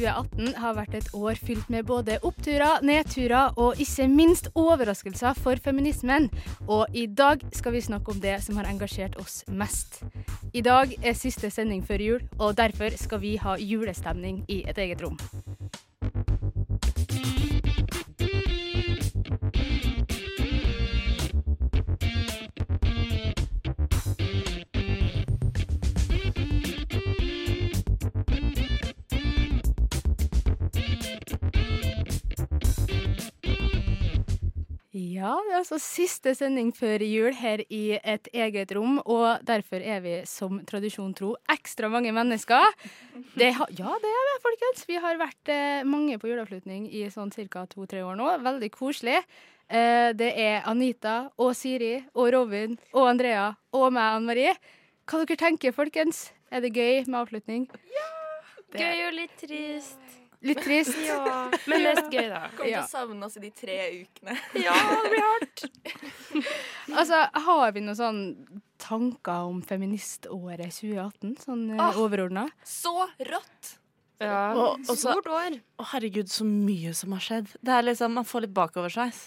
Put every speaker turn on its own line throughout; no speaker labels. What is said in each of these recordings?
2018 har vært et år fylt med både oppturer, nedturer og ikke minst overraskelser for feminismen. Og i dag skal vi snakke om det som har engasjert oss mest. I dag er siste sending før jul, og derfor skal vi ha julestemning i et eget rom. Ja, det er altså siste sending før jul her i et eget rom, og derfor er vi som tradisjon tro ekstra mange mennesker. Det ha, ja, det er det, folkens. Vi har vært eh, mange på juleavslutning i sånn ca. to-tre år nå. Veldig koselig. Eh, det er Anita og Siri og Robin og Andrea og meg, Anne Marie. Hva dere tenker folkens? Er det gøy med avslutning?
Gøy og litt trist.
Litt trist?
Ja, men mest gøy, da.
Kommer til å savne oss i de tre ukene.
Ja, det blir hardt.
Altså, har vi noen sånn tanker om feministåret 2018, sånn uh, overordna?
Så rått!
Ja,
Og- og så-
Stort år.
Å, herregud, så mye som har skjedd. Det er liksom, Man får litt bakoversveis.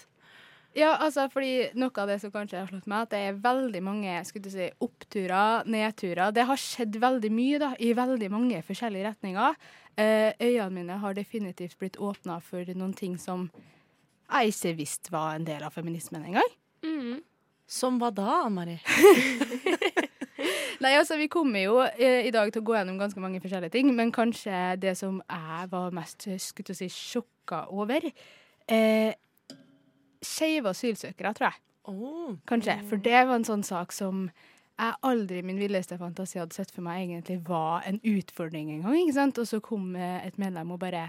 Ja, altså, fordi noe av det som kanskje har slått meg, at det er veldig mange skulle du si, oppturer, nedturer. Det har skjedd veldig mye da, i veldig mange forskjellige retninger. Eh, øynene mine har definitivt blitt åpna for noen ting som jeg ikke visste var en del av feminismen engang.
Mm.
Som hva da, Ann Mari?
Nei, altså, vi kommer jo eh, i dag til å gå gjennom ganske mange forskjellige ting, men kanskje det som jeg var mest skulle du si, sjokka over eh, Skeive asylsøkere, tror jeg.
Oh.
Kanskje. For det var en sånn sak som jeg aldri i min villeste fantasi hadde sett for meg egentlig var en utfordring en gang. ikke sant? Og så kom eh, et medlem og bare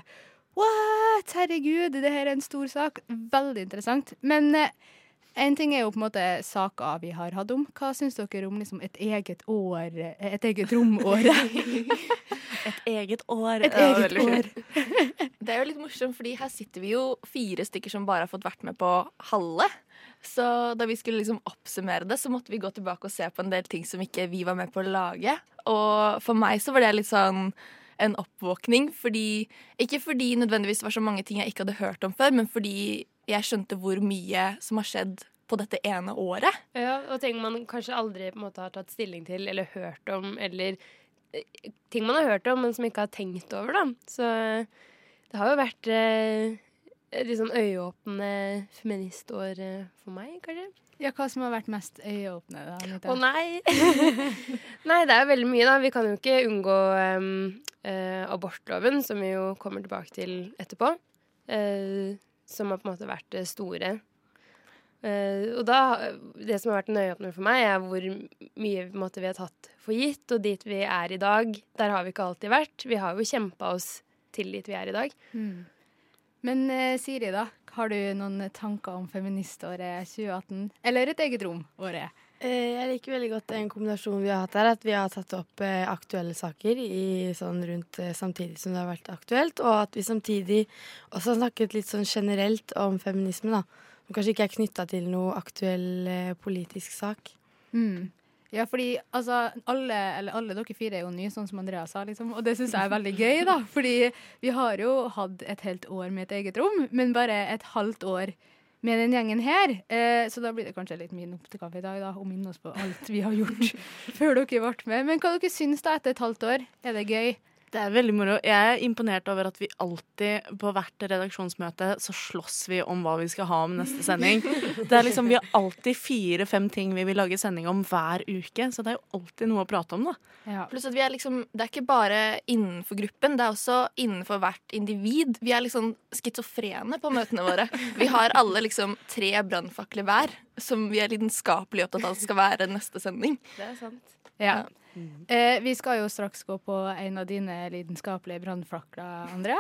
What? Herregud, det her er en stor sak. Veldig interessant. Men eh, en ting er jo på en måte saker vi har hatt om. Hva syns dere om liksom et eget år, et eget romår?
Et eget år.
Et eget år.
Det er jo litt morsomt, fordi her sitter vi jo fire stykker som bare har fått vært med på halve. Så da vi skulle liksom oppsummere det, så måtte vi gå tilbake og se på en del ting som ikke vi var med på å lage. Og for meg så var det litt sånn en oppvåkning, fordi Ikke fordi nødvendigvis det var så mange ting jeg ikke hadde hørt om før, men fordi jeg skjønte hvor mye som har skjedd på dette ene året.
Ja, og ting man kanskje aldri på en måte har tatt stilling til eller hørt om, eller eh, ting man har hørt om, men som ikke har tenkt over, da. Så det har jo vært eh, litt sånn øyeåpne feministår eh, for meg, kanskje.
Ja, hva som har vært mest øyeåpne? da, Anita?
Å nei! nei, det er veldig mye, da. Vi kan jo ikke unngå um, eh, abortloven, som vi jo kommer tilbake til etterpå. eh, som har på en måte vært det store. Uh, og da, det som har vært en øyeåpner for meg, er hvor mye måte, vi har tatt for gitt, og dit vi er i dag. Der har vi ikke alltid vært. Vi har jo kjempa oss til dit vi er i dag.
Mm. Men uh, Siri, da? Har du noen tanker om feministåret 2018? Eller et eget rom-året?
Eh, Jeg liker veldig godt den kombinasjonen vi har hatt her. At vi har tatt opp eh, aktuelle saker i, sånn rundt eh, samtidig som det har vært aktuelt. Og at vi samtidig også har snakket litt sånn generelt om feminisme. da. Som kanskje ikke er knytta til noe aktuell eh, politisk sak.
Mm. Ja, fordi altså, alle, alle dere fire er jo nye, sånn som Andrea sa, liksom. Og det syns jeg er veldig gøy, da. Fordi vi har jo hatt et helt år med et eget rom, men bare et halvt år med den gjengen her. Eh, så da blir det kanskje litt min kaffe i dag, da, å minne oss på alt vi har gjort før dere ble med. Men hva dere syns da etter et halvt år? Er det gøy?
Det er veldig moro. Jeg er imponert over at vi alltid på hvert redaksjonsmøte så slåss vi om hva vi skal ha om neste sending. Det er liksom, Vi har alltid fire-fem ting vi vil lage sending om hver uke, så det er jo alltid noe å prate om, da.
Ja.
Pluss at vi er liksom, Det er ikke bare innenfor gruppen, det er også innenfor hvert individ. Vi er liksom schizofrene på møtene våre. Vi har alle liksom tre brannfakler hver, som vi er lidenskapelig opptatt av skal være neste sending.
Det er sant.
Ja. Eh, vi skal jo straks gå på en av dine lidenskapelige brannflakler, Andrea.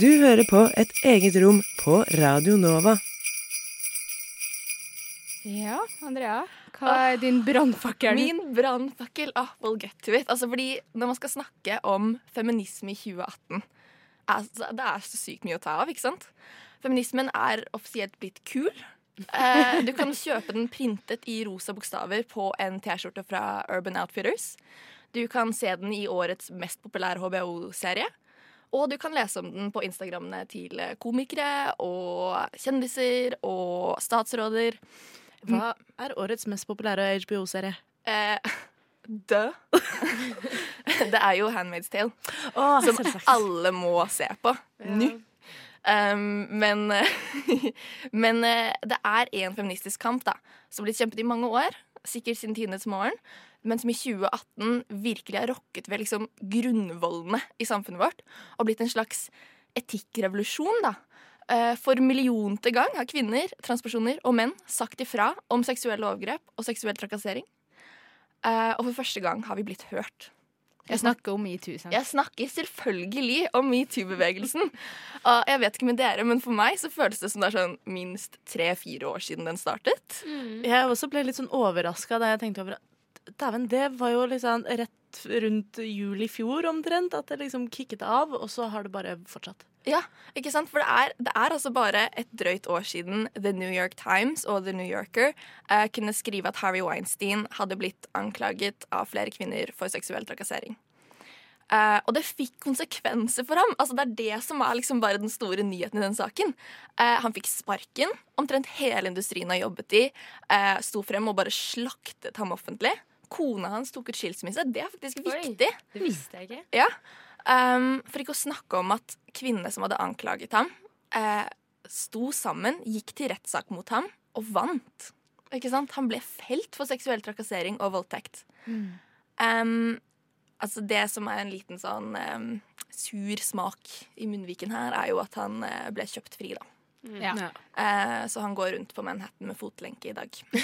Du hører på Et eget rom på Radio Nova.
Ja, Andrea. Hva er din brannfakkel?
Min brannfakkel ah, we'll get to it. Altså fordi Når man skal snakke om feminisme i 2018 altså, Det er så sykt mye å ta av, ikke sant? Feminismen er offisielt blitt kul. Eh, du kan kjøpe den printet i rosa bokstaver på en T-skjorte fra Urban Outfitters. Du kan se den i årets mest populære HBO-serie. Og du kan lese om den på Instagrammene til komikere og kjendiser og statsråder.
Hva er årets mest populære HBO-serie?
Eh, Død. det er jo Handmaid's Tale.
Oh,
som
selvsagt.
alle må se på nå. Um, men men eh, det er en feministisk kamp da som har blitt kjempet i mange år, sikkert siden tidenes morgen, men som i 2018 virkelig har rokket ved liksom grunnvollene i samfunnet vårt og blitt en slags etikkrevolusjon. da. Eh, For millionte gang har kvinner, transpersoner og menn sagt ifra om seksuelle overgrep og seksuell trakassering. Eh, Og for første gang har vi blitt hørt.
Jeg snakker om metoo.
Jeg snakker selvfølgelig om metoo-bevegelsen. Og jeg vet ikke med dere, men for meg så føles det som det er sånn minst tre-fire år siden den startet.
Jeg også ble litt sånn overraska da jeg tenkte over at Dæven, det var jo liksom rett rundt jul i fjor omtrent at det liksom kicket av, og så har det bare fortsatt.
Ja, ikke sant? For det er, det er altså bare et drøyt år siden The New York Times og The New Yorker eh, kunne skrive at Harry Weinstein hadde blitt anklaget av flere kvinner for seksuell trakassering. Eh, og det fikk konsekvenser for ham. Altså Det er det som er liksom bare den store nyheten i den saken. Eh, han fikk sparken. Omtrent hele industrien har jobbet i. Eh, sto frem og bare slaktet ham offentlig. Kona hans tok ut skilsmisse. Det er faktisk viktig.
Det visste jeg ikke.
Ja. Um, for ikke å snakke om at kvinnene som hadde anklaget ham, eh, sto sammen, gikk til rettssak mot ham og vant. Ikke sant? Han ble felt for seksuell trakassering og voldtekt. Um, altså det som er en liten sånn um, sur smak i munnviken her, er jo at han uh, ble kjøpt fri, da.
Ja.
Eh, så han går rundt på Manhattan med fotlenke i dag.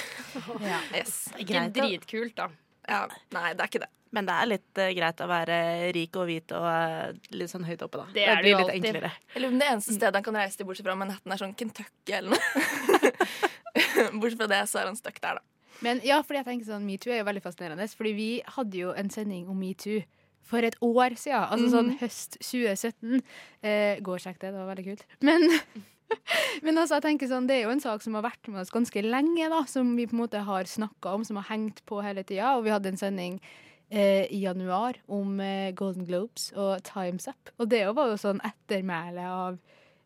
Ja.
Yes.
Ikke dritkult, da.
Ja, nei, det er ikke det.
Men det er litt uh, greit å være rik og hvit og uh, litt sånn høyt oppe, da.
Det er det
blir litt
alltid.
enklere.
Eller om det eneste stedet han kan reise til bortsett fra Manhattan, er sånn Kentucky eller noe. bortsett fra det, så er han stuck der, da.
Men ja, fordi jeg tenker sånn, metoo er jo veldig fascinerende. Fordi vi hadde jo en sending om metoo for et år siden. Altså sånn høst 2017. Eh, gå og sjekk det, det var veldig kult. Men, men altså, jeg tenker sånn, det er jo en sak som har vært med oss ganske lenge, da. Som vi på en måte har snakka om, som har hengt på hele tida. Og vi hadde en sending eh, i januar om eh, Golden Globes og Times Up. Og det var jo sånn ettermæle av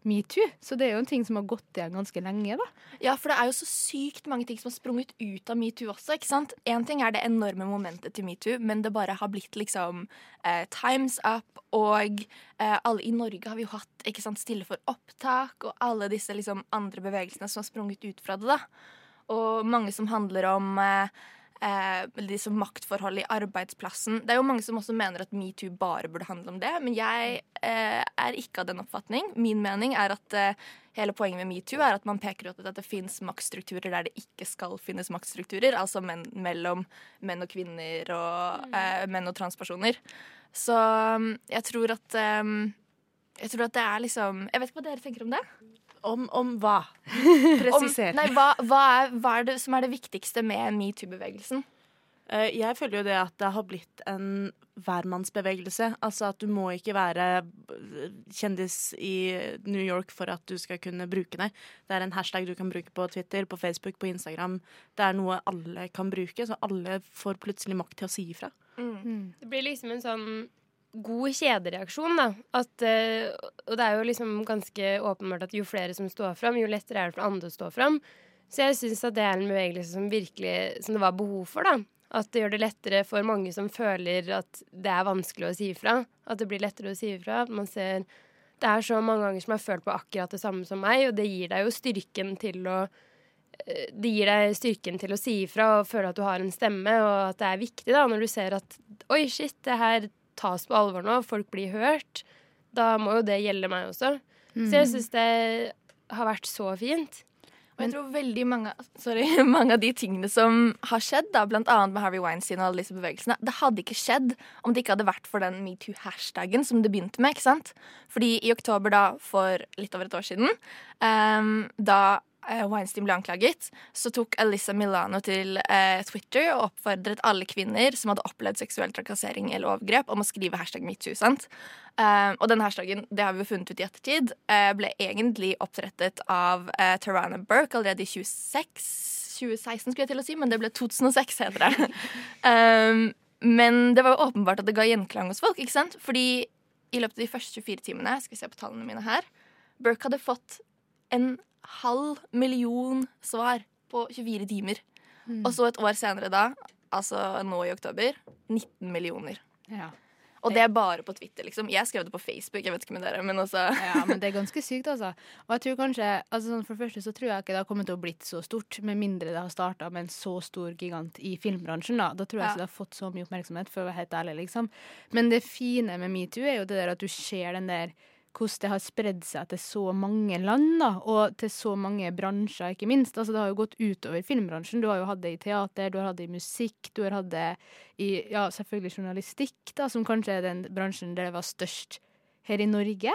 metoo. Så det er jo en ting som har gått igjen ganske lenge, da.
Ja, for det er jo så sykt mange ting som har sprunget ut av metoo også. ikke sant? Én ting er det enorme momentet til metoo, men det bare har blitt liksom eh, Times Up og eh, alle i Norge har vi jo hatt ikke sant, Stille for opptak og alle disse liksom andre bevegelsene som har sprunget ut fra det. da. Og mange som handler om eh, eh, liksom maktforhold i arbeidsplassen. Det er jo mange som også mener at metoo bare burde handle om det, men jeg eh, er ikke av den oppfatning. Min mening er at eh, hele poenget med metoo er at man peker ut at det finnes maktstrukturer der det ikke skal finnes maktstrukturer, altså men, mellom menn og kvinner og eh, menn og transpersoner. Så um, jeg tror at um, jeg tror at det er liksom Jeg vet ikke hva dere tenker om det?
Om, om hva?
Om,
Presiser.
nei, hva, hva, er, hva er det som er det viktigste med metoo-bevegelsen?
Eh, Jeg føler jo det at det har blitt en hvermannsbevegelse. Altså at du må ikke være eh, kjendis i New York for at du skal kunne bruke det. Det er en hashtag du kan bruke på Twitter, på Facebook, på Instagram. Det er noe alle kan bruke, så alle får plutselig makt til å si ifra.
Det blir liksom en sånn god kjedereaksjon, da. At, eh, og det er jo liksom ganske åpenbart at jo flere som står fram, jo lettere er det for andre å stå fram. Så jeg syns at det er en bevegelse som virkelig Som det var behov for, da. At det gjør det lettere for mange som føler at det er vanskelig å si ifra. At det blir lettere å si ifra. At man ser Det er så mange ganger som jeg har følt på akkurat det samme som meg, og det gir deg jo styrken til å eh, det gir deg styrken til å si ifra og føle at du har en stemme, og at det er viktig da, når du ser at oi, shit, det her tas på alvor nå, folk blir hørt. Da må jo det gjelde meg også. Så jeg syns det har vært så fint.
Og jeg tror veldig mange, sorry, mange av de tingene som har skjedd, da, blant annet med Harvey Weinstein og alle disse bevegelsene, det hadde ikke skjedd om det ikke hadde vært for den metoo-hashtagen som det begynte med. ikke sant? Fordi i oktober da, for litt over et år siden, um, da Weinstein ble anklaget, så tok Alyssa Milano til eh, Twitter og oppfordret alle kvinner som hadde opplevd seksuell trakassering eller overgrep, om å skrive hashtag metoo. sant? Eh, og den hashtagen det har vi jo funnet ut i ettertid, eh, ble egentlig opprettet av eh, Tarana Burke allerede i 26, 2016, skulle jeg til å si, men det ble 2006, heter det. um, men det var jo åpenbart at det ga gjenklang hos folk, ikke sant? Fordi i løpet av de første 24 timene, skal vi se på tallene mine her, Burke hadde fått en halv million svar på 24 timer. Og så et år senere da, altså nå i oktober, 19 millioner.
Ja.
Og det er bare på Twitter, liksom. Jeg skrev det på Facebook, jeg vet ikke med dere, men også...
ja, men det er ganske sykt, altså. Og jeg tror kanskje, altså sånn For det første så tror jeg ikke det har kommet til å blitt så stort, med mindre det har starta med en så stor gigant i filmbransjen. Da Da tror jeg
Ja.
ikke det har fått så mye oppmerksomhet, for å være helt ærlig, liksom. Men det fine med metoo er jo det der at du ser den der hvordan det har spredd seg til så mange land, da, og til så mange bransjer, ikke minst. Altså, det har jo gått utover filmbransjen. Du har jo hatt det i teater, du har hatt det i musikk, du har hatt det i ja, selvfølgelig journalistikk, da, som kanskje er den bransjen der det var størst her i Norge.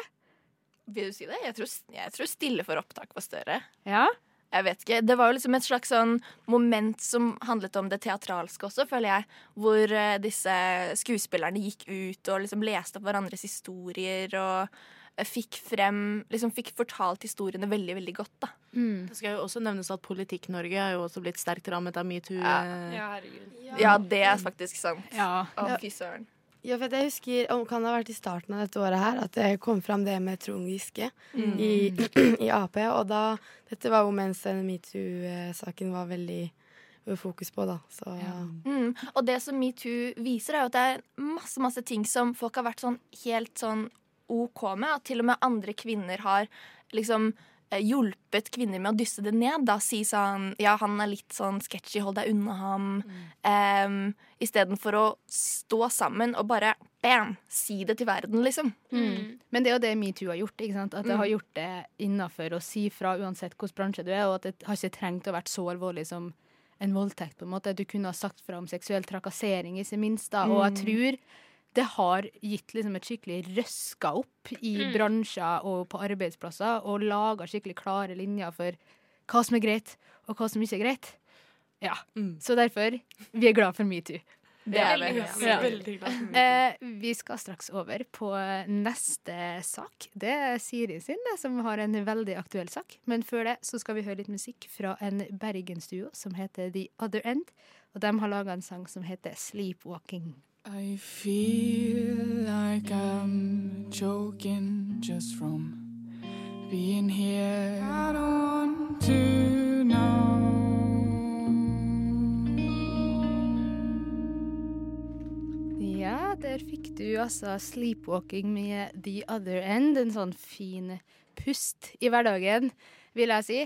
Vil du si det? Jeg tror, jeg tror Stille for opptak var større.
Ja.
Jeg vet ikke. Det var jo liksom et slags sånn moment som handlet om det teatralske også, føler jeg. Hvor eh, disse skuespillerne gikk ut og liksom leste opp hverandres historier og fikk frem Liksom fikk fortalt historiene veldig, veldig godt, da.
Det skal jo også nevnes at Politikk-Norge er jo også blitt sterkt rammet av metoo.
Ja.
Ja,
herregud.
Ja, det er faktisk sant.
Ja.
Å,
Ja.
fy søren.
Ja, for jeg husker, om kan det ha vært i starten av dette året her, at det kom fram det med Trond Giske i, i Ap. Og da Dette var jo mens metoo-saken var veldig fokus på, da. Så
Mm. Og det som metoo viser, er jo at det er masse masse ting som folk har vært sånn helt sånn OK med. At til og med andre kvinner har liksom eh, hjulpet kvinner med å dysse det ned. Da Si sånn Ja, han er litt sånn sketchy, hold deg unna ham. Mm. Istedenfor å stå sammen og bare bam! Si det til verden, liksom.
Mm. Men det er jo det metoo har gjort. ikke sant? At det har gjort det innafor å si fra uansett hvilken bransje du er, og at det har ikke trengt å vært så alvorlig som en voldtekt. på en måte. Du kunne ha sagt fra om seksuell trakassering, ikke minst. da, Og jeg tror det har gitt liksom et skikkelig røska opp i bransjer og på arbeidsplasser, og laga skikkelig klare linjer for hva som er greit, og hva som ikke er greit. Ja,
Mm.
Så derfor, vi er glad for metoo.
Det er vi.
Ja.
Metoo.
Eh, vi skal straks over på neste sak. Det er Siri sin, det, som har en veldig aktuell sak. Men før det så skal vi høre litt musikk fra en bergensduo som heter The Other End. Og de har laga en sang som heter Sleepwalking.
I feel like I'm choking just from being here. I don't want to know.
Ja, der fikk du altså Sleepwalking med The Other End. En sånn fin pust i hverdagen, vil jeg si.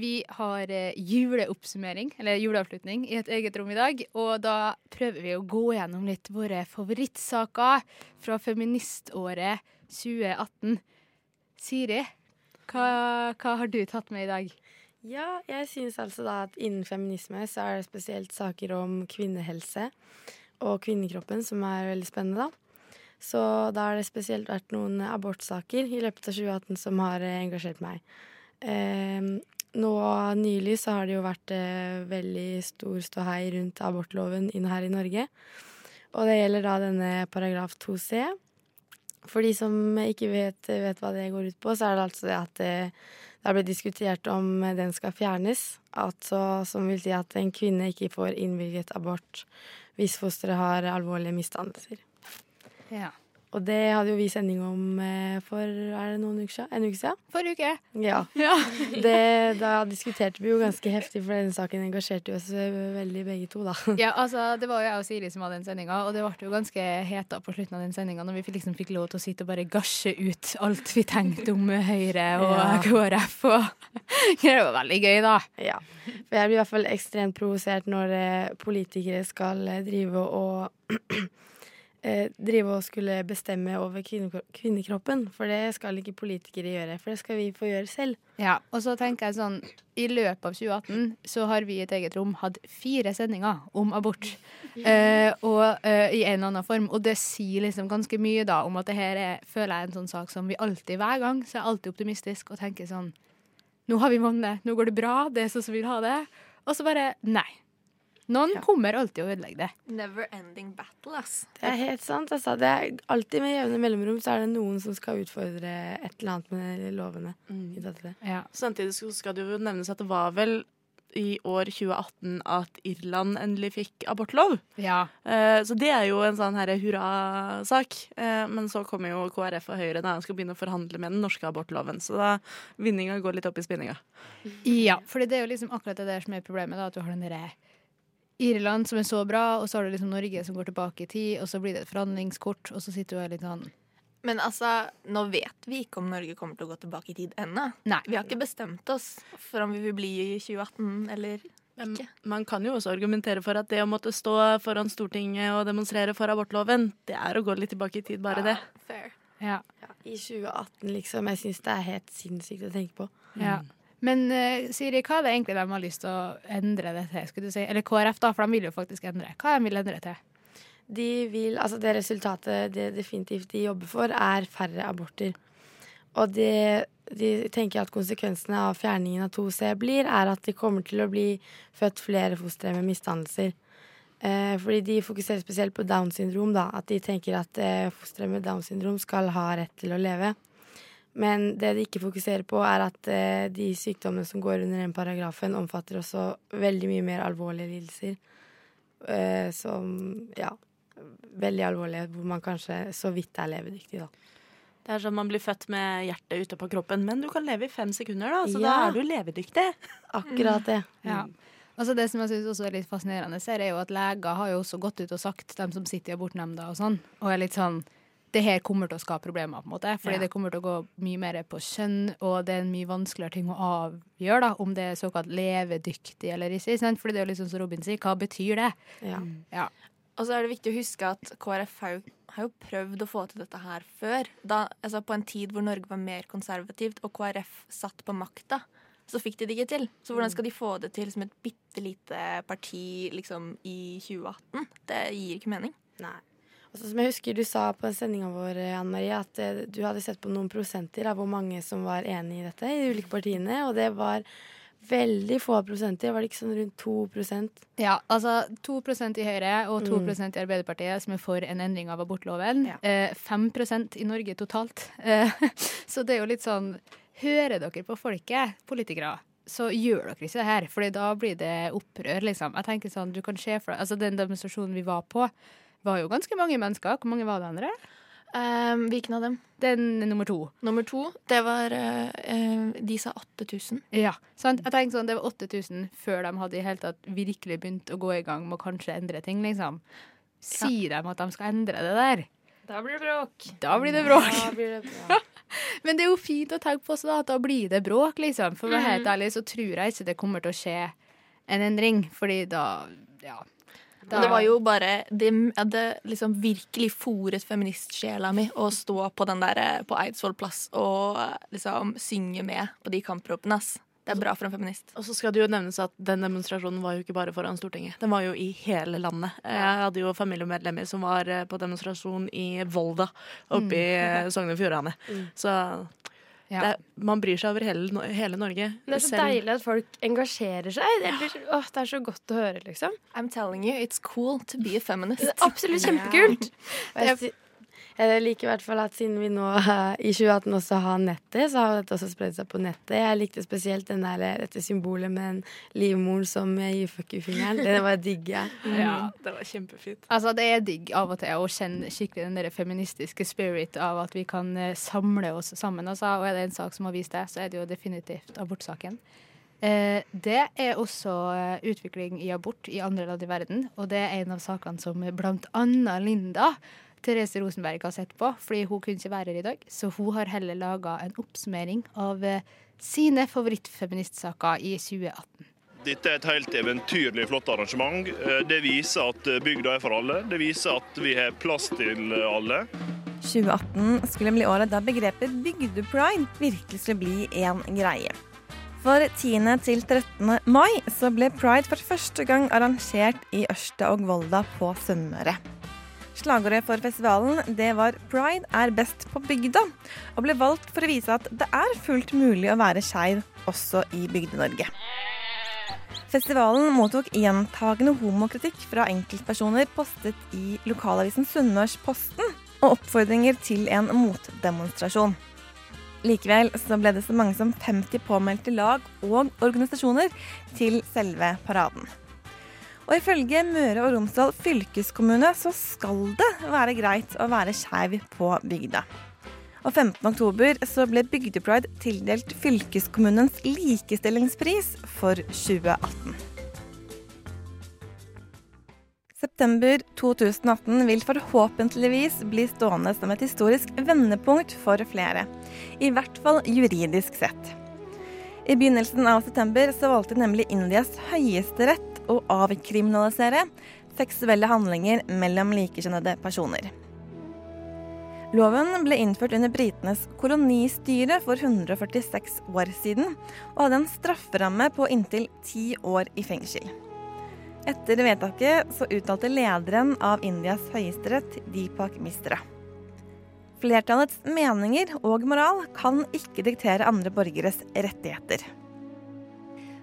Vi har eh, juleoppsummering, eller juleavslutning, i et eget rom i dag. Og da prøver vi å gå gjennom litt våre favorittsaker fra feministåret 2018. Siri, hva, hva har du tatt med i dag?
Ja, jeg synes altså da at innen feminisme så er det spesielt saker om kvinnehelse og kvinnekroppen som er veldig spennende, da. Så da har det spesielt vært noen abortsaker i løpet av 2018 som har eh, engasjert meg. Eh, nå nylig så har det jo vært eh, veldig stor ståhei rundt abortloven inn her i Norge. Og det gjelder da denne paragraf 2c. For de som ikke vet, vet hva det går ut på, så er det altså det at det, det har blitt diskutert om den skal fjernes. Altså, som vil si at en kvinne ikke får innvilget abort hvis fosteret har alvorlige misdannelser.
Ja.
Og det hadde jo vi sending om eh, for er det noen uker siden? En uke siden?
Forrige uke.
Ja.
Ja.
Det, da diskuterte vi jo ganske heftig, for denne saken engasjerte oss eh, veldig begge to, da.
Ja, altså, Det var jo jeg og Siri som hadde den sendinga, og det ble jo ganske heta på slutten av den sendinga når vi liksom fikk lov til å sitte og bare gasje ut alt vi tenkte om Høyre og
Ja.
KrF. Og det var veldig gøy, da.
Ja. For jeg blir i hvert fall ekstremt provosert når eh, politikere skal drive og eh, drive og skulle bestemme over kvinnekro- kvinnekroppen. For det skal ikke politikere gjøre, for det skal vi få gjøre selv.
Ja, og så tenker jeg sånn I løpet av 2018 så har vi i et eget rom hatt fire sendinger om abort. Eh, og eh, i en eller annen form. Og det sier liksom ganske mye da om at det her er, føler jeg, er en sånn sak som vi alltid, hver gang, så er jeg alltid optimistisk og tenker sånn Nå har vi vunnet, nå går det bra, det er sånn som vi vil ha det. Og så bare Nei. Noen kommer alltid å ødelegge det.
Never ending battle, ass.
Det er helt sant. Altså. Det er alltid med jevne mellomrom så er det noen som skal utfordre et eller annet med lovene. til det.
Samtidig skal det jo nevnes at det var vel i år 2018 at Irland endelig fikk abortlov.
Ja.
Eh, så det er jo en sånn hurrasak. Eh, men så kommer jo KrF og Høyre da og skal begynne å forhandle med den norske abortloven. Så da vinninga går litt opp i spinninga.
Ja, for det er jo liksom akkurat det der som er problemet. da, At du har den derre Irland som er så bra, og så har du liksom Norge som går tilbake i tid, og så blir det et forhandlingskort, og så sitter du her litt sånn
Men altså, nå vet vi ikke om Norge kommer til å gå tilbake i tid ennå. Vi har ikke bestemt oss for om vi vil bli i 2018 eller
ikke. man kan jo også argumentere for at det å måtte stå foran Stortinget og demonstrere for abortloven, det er å gå litt tilbake i tid, bare det.
Fair.
Ja.
I 2018, liksom. Jeg syns det er helt sinnssykt å tenke på.
Ja. Men uh, Siri, hva er det egentlig de har lyst til å endre det til? Skulle du si? Eller KrF, da, for de vil jo faktisk endre. Hva er de vil endre det til?
De vil, altså det resultatet det definitivt de jobber for, er færre aborter. Og det de tenker at konsekvensene av fjerningen av 2C blir, er at det kommer til å bli født flere fostre med misdannelser. Eh, fordi de fokuserer spesielt på Downs syndrom, da. At de tenker at eh, fostre med Downs syndrom skal ha rett til å leve. Men det de ikke fokuserer på, er at eh, de sykdommene som går under den paragrafen, omfatter også veldig mye mer alvorlige lidelser. Eh, som ja, veldig alvorlige, hvor man kanskje så vidt er levedyktig, da.
Det er sånn Man blir født med hjertet ute på kroppen, men du kan leve i fem sekunder, da, så da er du levedyktig.
Akkurat det.
Ja. Altså Det som jeg synes også er litt fascinerende, ser, er jo at leger har jo også gått ut og sagt, de som sitter i abortnemnda og sånn, og er litt sånn det her kommer til å skape problemer, på en måte. Fordi
Ja.
det kommer til å gå mye mer på kjønn, og det er en mye vanskeligere ting å avgjøre, da, om det er såkalt levedyktig eller ikke. sant? Fordi det er jo liksom som Robin sier, hva betyr det?
Ja.
Ja.
Og så er det viktig å huske at KrF har jo, har jo prøvd å få til dette her før. Da, altså på en tid hvor Norge var mer konservativt og KrF satt på makta, så fikk de det ikke til. Så hvordan skal de få det til som et bitte lite parti liksom, i 2018? Det gir ikke mening.
Nei. Og så som jeg husker du sa på sendinga vår, Anne Marie, at eh, du hadde sett på noen prosenter av hvor mange som var enig i dette i de ulike partiene, og det var veldig få prosenter. Var det ikke sånn rundt 2%
Ja, altså 2% i Høyre og 2
Mm.
i Arbeiderpartiet som er for en endring av abortloven. Eh, 5 i Norge totalt. Eh, så det er jo litt sånn Hører dere på folket, politikere, så gjør dere ikke det her. Fordi da blir det opprør, liksom. Jeg tenker sånn, du kan se for deg Altså, den demonstrasjonen vi var på, var jo ganske mange mennesker. Hvor mange var det andre?
Um, hvilken av dem?
Den nummer to.
Nummer to, det var eh, eh, De sa 8000.
Ja, sant? Jeg tenker sånn, Det var 8000 før de hadde i hele tatt virkelig begynt å gå i gang med å kanskje endre ting. liksom. Si dem at de skal endre det der.
Da blir det bråk.
Da blir det bråk.
Da blir det bra.
Men det er jo fint å tenke på også da, at da blir det bråk, liksom. For å være helt
Mhm.
ærlig så tror jeg ikke det kommer til å skje en endring, fordi da Ja.
Men det var jo bare Det hadde liksom virkelig fòret feministsjela mi å stå på den der eh, på Eidsvoll plass og eh, liksom synge med på de kampropene, ass. Det er bra for en feminist.
Og så skal det jo nevnes at den demonstrasjonen var jo ikke bare foran Stortinget. Den var jo i hele landet. Jeg hadde jo familiemedlemmer som var eh, på demonstrasjon i Volda oppe i
Mm.
i Sogn og Fjordane.
Mm.
Så det, er- man bryr seg over hele, hele Norge.
Det er så
Selv-
deilig at folk engasjerer seg. Det, blir, åh, det er så godt å høre, liksom.
I'm telling you, it's cool to be a feminist.
Er absolutt kjempekult.
Og jeg, jeg liker i hvert fall at siden vi nå eh, i 2018 også har nettet, så har dette også spredd seg på nettet. Jeg likte spesielt den der, dette symbolet med en livmor som gir fuck you-fingeren. Det var digg. Mm.
Ja.
Det var kjempefint.
Altså, det er digg av og til å kjenne skikkelig den der feministiske spirit av at vi kan eh, samle oss sammen. Altså, og er det en sak som har vist det, så er det jo definitivt abortsaken. Eh, det er også eh, utvikling i abort i andre land i verden, og det er en av sakene som blant annet Linda Therese Rosenberg har sett på, fordi hun kunne ikke være her i dag. Så hun har heller laga en oppsummering av eh, sine favorittfeministsaker i 2018.
Dette er et helt eventyrlig flott arrangement. Eh, Det viser at eh, bygda er for alle. Det viser at vi har plass til alle.
2018 skulle bli året da begrepet bygdepride virkelig skulle bli en greie. For 10. til 13. mai så ble pride for første gang arrangert i Ørsta og Volda på Sunnmøre. Slagordet for festivalen det var 'Pride er best på bygda', og ble valgt for å vise at det er fullt mulig å være skeiv også i Bygde-Norge. Festivalen mottok gjentagende homokritikk fra enkeltpersoner postet i lokalavisen Sunnmørsposten, og oppfordringer til en motdemonstrasjon. Likevel så ble det så mange som 50 påmeldte lag og organisasjoner til selve paraden. Og ifølge Møre og Romsdal fylkeskommune så skal det være greit å være skeiv på bygda. Og 15. oktober så ble Bygdepride tildelt fylkeskommunens likestillingspris for 2018. September 2018 vil forhåpentligvis bli stående som et historisk vendepunkt for flere. I hvert fall juridisk sett. I begynnelsen av september så valgte nemlig Indias høyesterett å avkriminalisere seksuelle handlinger mellom likekjønnede personer. Loven ble innført under britenes kolonistyre for 146 år siden, og hadde en strafferamme på inntil ti år i fengsel. Etter vedtaket så uttalte lederen av Indias høyesterett, Deepak Mistra. Flertallets meninger og moral kan ikke diktere andre borgeres rettigheter.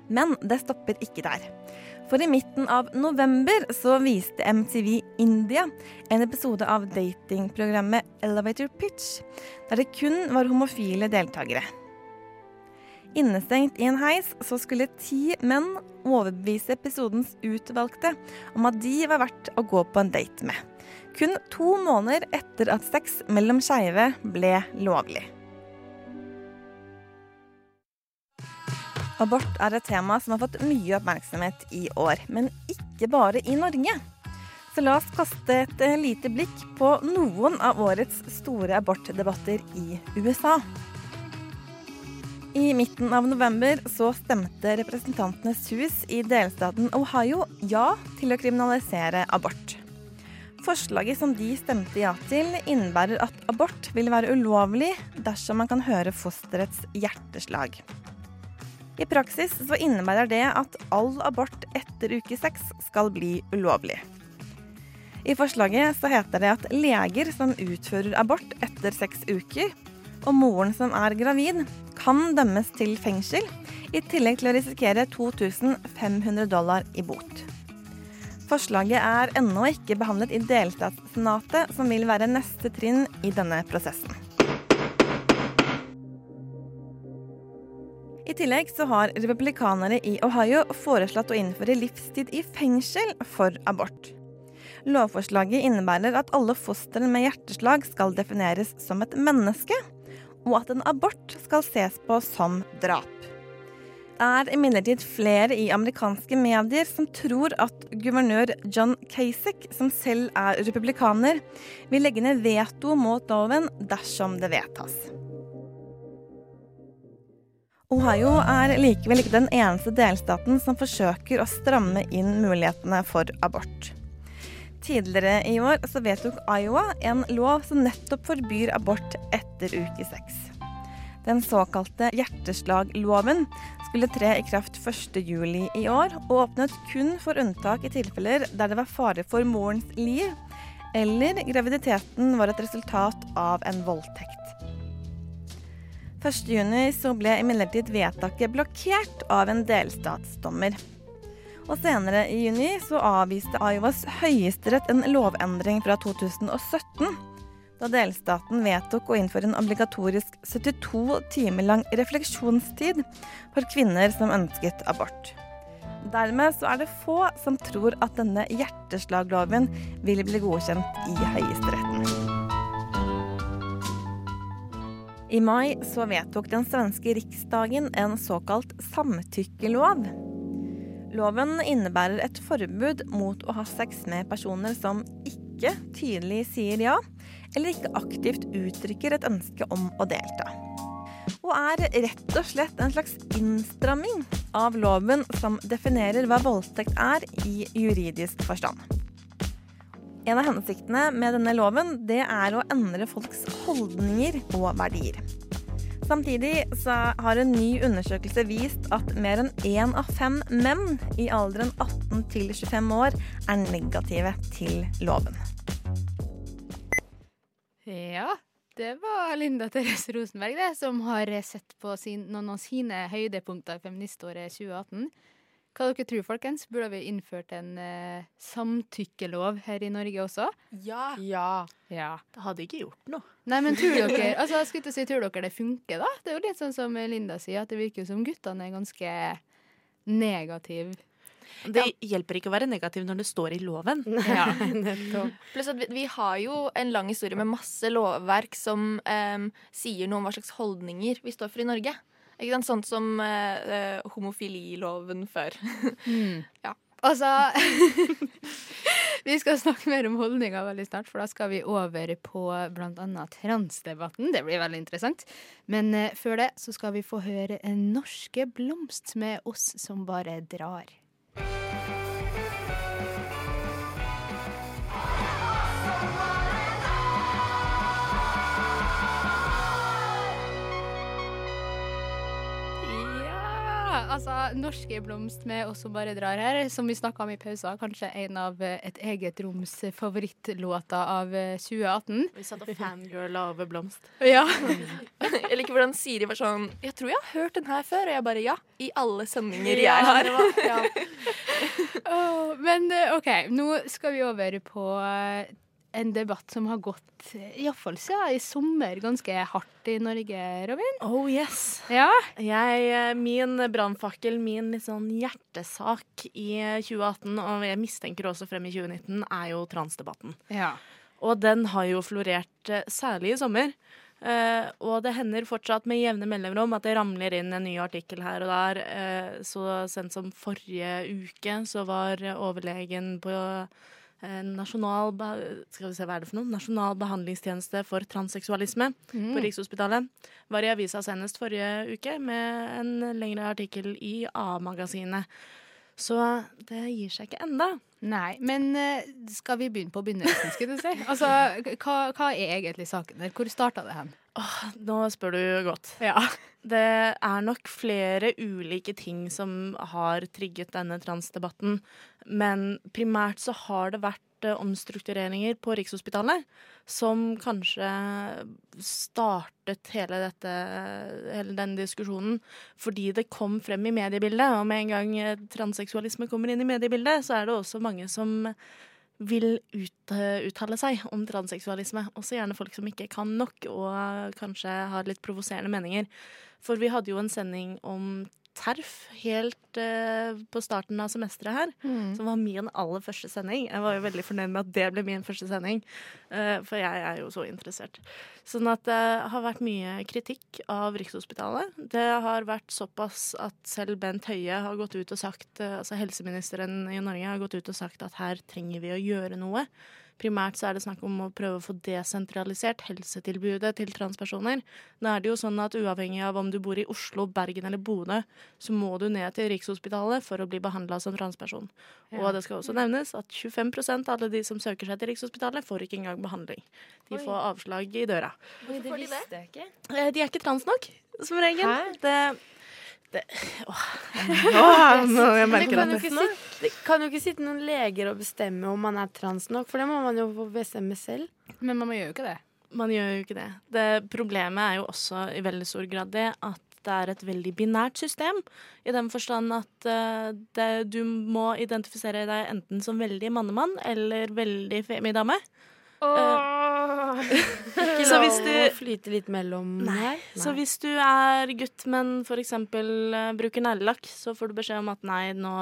Men det stopper ikke der. For i midten av november så viste MTV India en episode av datingprogrammet Elevator Pitch, der det kun var homofile deltakere. Innestengt i en heis så skulle ti menn overbevise episodens utvalgte om at de var verdt å gå på en date med. Kun to måneder etter at sex mellom skeive ble lovlig. Abort er et tema som har fått mye oppmerksomhet i år, men ikke bare i Norge. Så la oss kaste et lite blikk på noen av årets store abortdebatter i USA. I midten av november så stemte Representantenes hus i delstaten Ohio ja til å kriminalisere abort. Forslaget som de stemte ja til, innebærer at abort vil være ulovlig dersom man kan høre fosterets hjerteslag. I praksis så innebærer det at all abort etter uke seks skal bli ulovlig. I forslaget så heter det at leger som utfører abort etter seks uker, og moren som er gravid, kan dømmes til fengsel, i tillegg til å risikere 2500 dollar i bot. Forslaget er ennå ikke behandlet i delstatssenatet, som vil være neste trinn i denne prosessen. I tillegg så har republikanere i Ohio foreslått å innføre livstid i fengsel for abort. Lovforslaget innebærer at alle fostre med hjerteslag skal defineres som et menneske, og at en abort skal ses på som drap. Det er imidlertid flere i amerikanske medier som tror at guvernør John Kasich, som selv er republikaner, vil legge ned veto mot loven dersom det vedtas. Ohio er likevel ikke den eneste delstaten som forsøker å stramme inn mulighetene for abort. Tidligere i år så vedtok Iowa en lov som nettopp forbyr abort etter uke seks. Den såkalte hjerteslagloven skulle tre i kraft 1.7 i år, og åpnet kun for unntak i tilfeller der det var fare for morens liv, eller graviditeten var et resultat av en voldtekt. 1.6 så ble imidlertid vedtaket blokkert av en delstatsdommer. Og senere i juni så avviste Iowas høyesterett en lovendring fra 2017, da delstaten vedtok å innføre en obligatorisk 72 timer lang refleksjonstid for kvinner som ønsket abort. Dermed så er det få som tror at denne hjerteslagloven vil bli godkjent i Høyesteretten. I mai så vedtok den svenske riksdagen en såkalt samtykkelov. Loven innebærer et forbud mot å ha sex med personer som ikke tydelig sier ja, eller ikke aktivt uttrykker et ønske om å delta. og er rett og slett en slags innstramming av loven som definerer hva voldtekt er i juridisk forstand. En av hensiktene med denne loven det er å endre folks holdninger og verdier. Samtidig har en ny undersøkelse vist at mer enn én av fem menn i alderen 18 til 25 år er negative til loven.
Ja, det var Linda Therese Rosenberg det, som har sett på sin, noen av sine høydepunkter i feministåret 2018. Hva dere tror, folkens? Burde vi innført en eh, samtykkelov her i Norge også?
Ja.
Ja.
Ja.
Det hadde ikke gjort noe.
Nei, men tror dere altså, jeg skulle ikke si, tror dere det funker, da? Det er jo litt sånn som Linda sier, at det virker som guttene er ganske negative.
Det hjelper ikke å være negativ når det står i loven.
Ja.
Pluss at vi, vi har jo en lang historie med masse lovverk som em, sier noe om hva slags holdninger vi står for i Norge. Sånn som eh, eh, homofililoven før.
Mm.
Ja.
Altså Vi skal snakke mer om holdninger veldig snart, for da skal vi over på bl.a. transdebatten. Det blir veldig interessant. Men eh, før det så skal vi få høre en norske blomst med oss som bare drar. Altså Norske blomst med oss som bare drar her, som vi snakka om i pausa. Kanskje en av eh, et eget roms favorittlåter av eh, 2018.
Vi satt og fangirla over blomst.
Ja.
Jeg liker hvordan Siri var sånn Jeg tror jeg har hørt den her før. Og jeg bare ja. I alle sendinger
Ja,
jeg har.
var- ja. oh, men eh, OK, nå skal vi over på eh, en debatt som har gått eh, iallfall siden i sommer ganske hardt i Norge, Robin.
Oh yes.
Ja.
Jeg, eh, min brannfakkel, min litt sånn hjertesak i eh, 2018, og jeg mistenker også frem i 2019, er jo transdebatten.
Ja.
Og den har jo florert eh, særlig i sommer. Uh, og det hender fortsatt med jevne mellomrom at det ramler inn en ny artikkel her og der. Uh, så sent som forrige uke så var eh, overlegen på eh, nasjonal, skal vi se, hva er det for noe? nasjonal behandlingstjeneste for transseksualisme
Mm.
på Rikshospitalet. Var i avisa senest forrige uke med en lengre artikkel i A-magasinet. Så det gir seg ikke enda.
Nei, men eh, skal vi begynne på begynnelsen, skulle du si? Altså, hva, hva er egentlig saken der? Hvor starta det hen?
Nå spør du godt.
Ja.
Det er nok flere ulike ting som har trigget denne transdebatten. Men primært så har det vært eh, omstruktureringer på Rikshospitalet som kanskje startet hele dette, hele den diskusjonen fordi det kom frem i mediebildet. Og med en gang transseksualisme kommer inn i mediebildet, så er det også mange som vil ut, uttale seg om transseksualisme. Også gjerne folk som ikke kan nok, og kanskje har litt provoserende meninger. For vi hadde jo en sending om TERF helt uh, på starten av semesteret her,
Mm.
som var min aller første sending. Jeg var jo veldig fornøyd med at det ble min første sending, uh, for jeg er jo så interessert. Sånn at det har vært mye kritikk av Rikshospitalet. Det har vært såpass at selv Bent Høie har gått ut og sagt, uh, altså helseministeren i Norge har gått ut og sagt at her trenger vi å gjøre noe. Primært så er det snakk om å prøve å få desentralisert helsetilbudet til transpersoner. Nå er det jo sånn at uavhengig av om du bor i Oslo, Bergen eller Bodø, så må du ned til Rikshospitalet for å bli behandla som transperson.
Ja.
Og det skal også nevnes at 25 av alle de som søker seg til Rikshospitalet, får ikke engang behandling. De
Oi.
får avslag i døra.
Hvorfor det?
jeg ikke.
Eh, De er ikke trans nok, som regel.
Hæ?
Det, det Åh. Åh, nå jeg merker
kan,
at det,
kan jo ikke sitte noen leger og bestemme om man er trans nok, for det må man jo få bestemme selv.
Men man gjør jo ikke det.
Man gjør jo ikke det. det. Problemet er jo også i veldig stor grad det at det er et veldig binært system. I den forstand at uh, det, du må identifisere deg enten som veldig mannemann eller veldig femidame.
Ikke
Hvis du-
å flyte litt mellom her.
Så hvis du er gutt, men f.eks. Uh, bruker neglelakk, så får du beskjed om at nei, nå